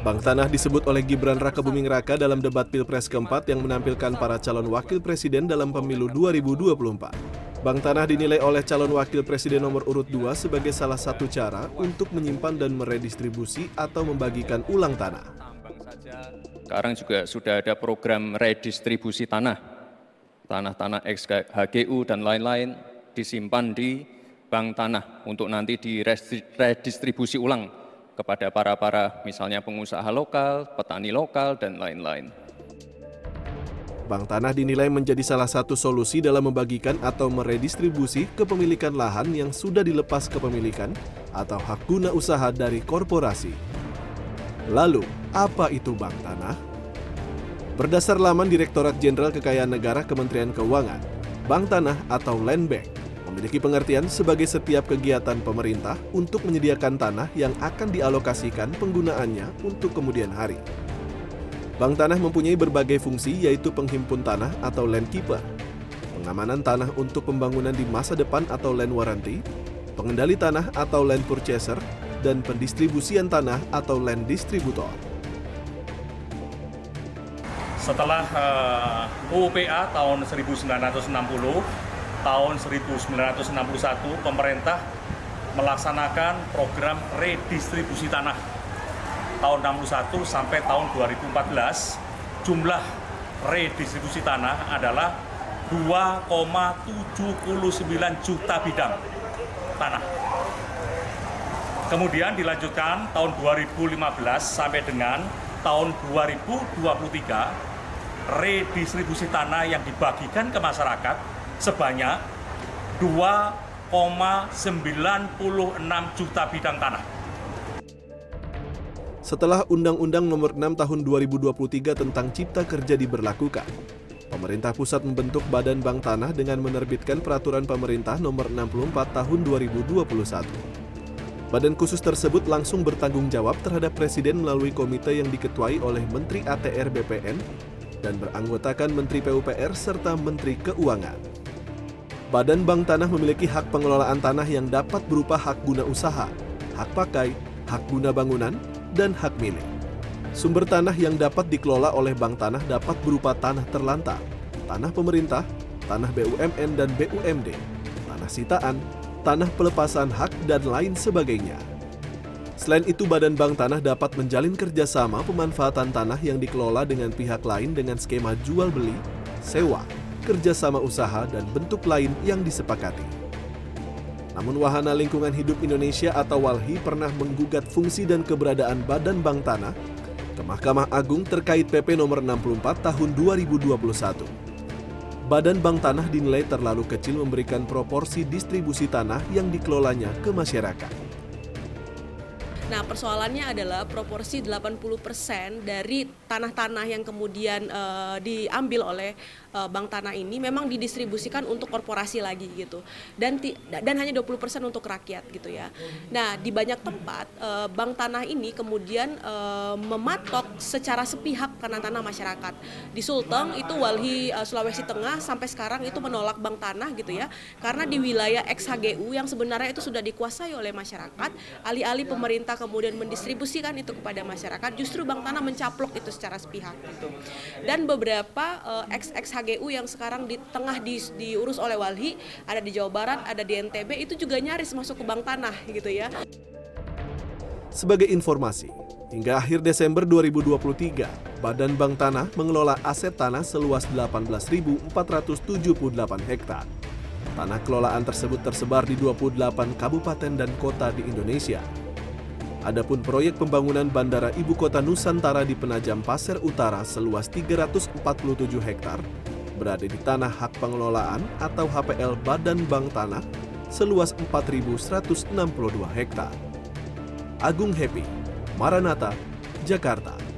Bank Tanah disebut oleh Gibran Raka Buming Raka dalam debat Pilpres keempat yang menampilkan para calon wakil presiden dalam pemilu 2024. Bank Tanah dinilai oleh calon wakil presiden nomor urut 2 sebagai salah satu cara untuk menyimpan dan meredistribusi atau membagikan ulang tanah. Sekarang juga sudah ada program redistribusi tanah, tanah-tanah ex HGU dan lain-lain disimpan di bank tanah untuk nanti diredistribusi ulang kepada para-para misalnya pengusaha lokal, petani lokal, dan lain-lain. Bank Tanah dinilai menjadi salah satu solusi dalam membagikan atau meredistribusi kepemilikan lahan yang sudah dilepas kepemilikan atau hak guna usaha dari korporasi. Lalu, apa itu Bank Tanah? Berdasar laman Direktorat Jenderal Kekayaan Negara Kementerian Keuangan, Bank Tanah atau Land Bank memiliki pengertian sebagai setiap kegiatan pemerintah untuk menyediakan tanah yang akan dialokasikan penggunaannya untuk kemudian hari. Bank Tanah mempunyai berbagai fungsi yaitu penghimpun tanah atau land keeper, pengamanan tanah untuk pembangunan di masa depan atau land warranty, pengendali tanah atau land purchaser, dan pendistribusian tanah atau land distributor. Setelah uh, UPA tahun 1960, tahun 1961 pemerintah melaksanakan program redistribusi tanah tahun 61 sampai tahun 2014 jumlah redistribusi tanah adalah 2,79 juta bidang tanah. Kemudian dilanjutkan tahun 2015 sampai dengan tahun 2023 redistribusi tanah yang dibagikan ke masyarakat sebanyak 2,96 juta bidang tanah. Setelah Undang-Undang Nomor 6 Tahun 2023 tentang Cipta Kerja diberlakukan, pemerintah pusat membentuk Badan Bank Tanah dengan menerbitkan Peraturan Pemerintah Nomor 64 Tahun 2021. Badan khusus tersebut langsung bertanggung jawab terhadap Presiden melalui komite yang diketuai oleh Menteri ATR BPN dan beranggotakan Menteri PUPR serta Menteri Keuangan. Badan Bank Tanah memiliki hak pengelolaan tanah yang dapat berupa hak guna usaha, hak pakai, hak guna bangunan, dan hak milik. Sumber tanah yang dapat dikelola oleh Bank Tanah dapat berupa tanah terlantar, tanah pemerintah, tanah BUMN dan BUMD, tanah sitaan, tanah pelepasan hak, dan lain sebagainya. Selain itu, Badan Bank Tanah dapat menjalin kerjasama pemanfaatan tanah yang dikelola dengan pihak lain dengan skema jual beli, sewa, kerjasama usaha, dan bentuk lain yang disepakati. Namun Wahana Lingkungan Hidup Indonesia atau WALHI pernah menggugat fungsi dan keberadaan Badan Bank Tanah ke Mahkamah Agung terkait PP nomor 64 tahun 2021. Badan Bank Tanah dinilai terlalu kecil memberikan proporsi distribusi tanah yang dikelolanya ke masyarakat. Nah, persoalannya adalah proporsi 80% dari tanah-tanah yang kemudian uh, diambil oleh uh, bank tanah ini memang didistribusikan untuk korporasi lagi gitu. Dan dan hanya 20% untuk rakyat gitu ya. Nah, di banyak tempat uh, bank tanah ini kemudian uh, mematok secara sepihak tanah-tanah masyarakat. Di Sulteng itu Walhi Sulawesi Tengah sampai sekarang itu menolak bank tanah gitu ya. Karena di wilayah XHGU yang sebenarnya itu sudah dikuasai oleh masyarakat, alih-alih pemerintah kemudian mendistribusikan itu kepada masyarakat, justru Bank Tanah mencaplok itu secara sepihak gitu. Dan beberapa ex HGU yang sekarang di tengah di, diurus oleh Walhi, ada di Jawa Barat, ada di NTB itu juga nyaris masuk ke Bank Tanah gitu ya. Sebagai informasi, hingga akhir Desember 2023, Badan Bank Tanah mengelola aset tanah seluas 18.478 hektar. Tanah kelolaan tersebut tersebar di 28 kabupaten dan kota di Indonesia, Adapun proyek pembangunan Bandara Ibu Kota Nusantara di Penajam Pasir Utara seluas 347 hektar berada di tanah hak pengelolaan atau HPL Badan Bank Tanah seluas 4.162 hektar. Agung Happy, Maranata, Jakarta.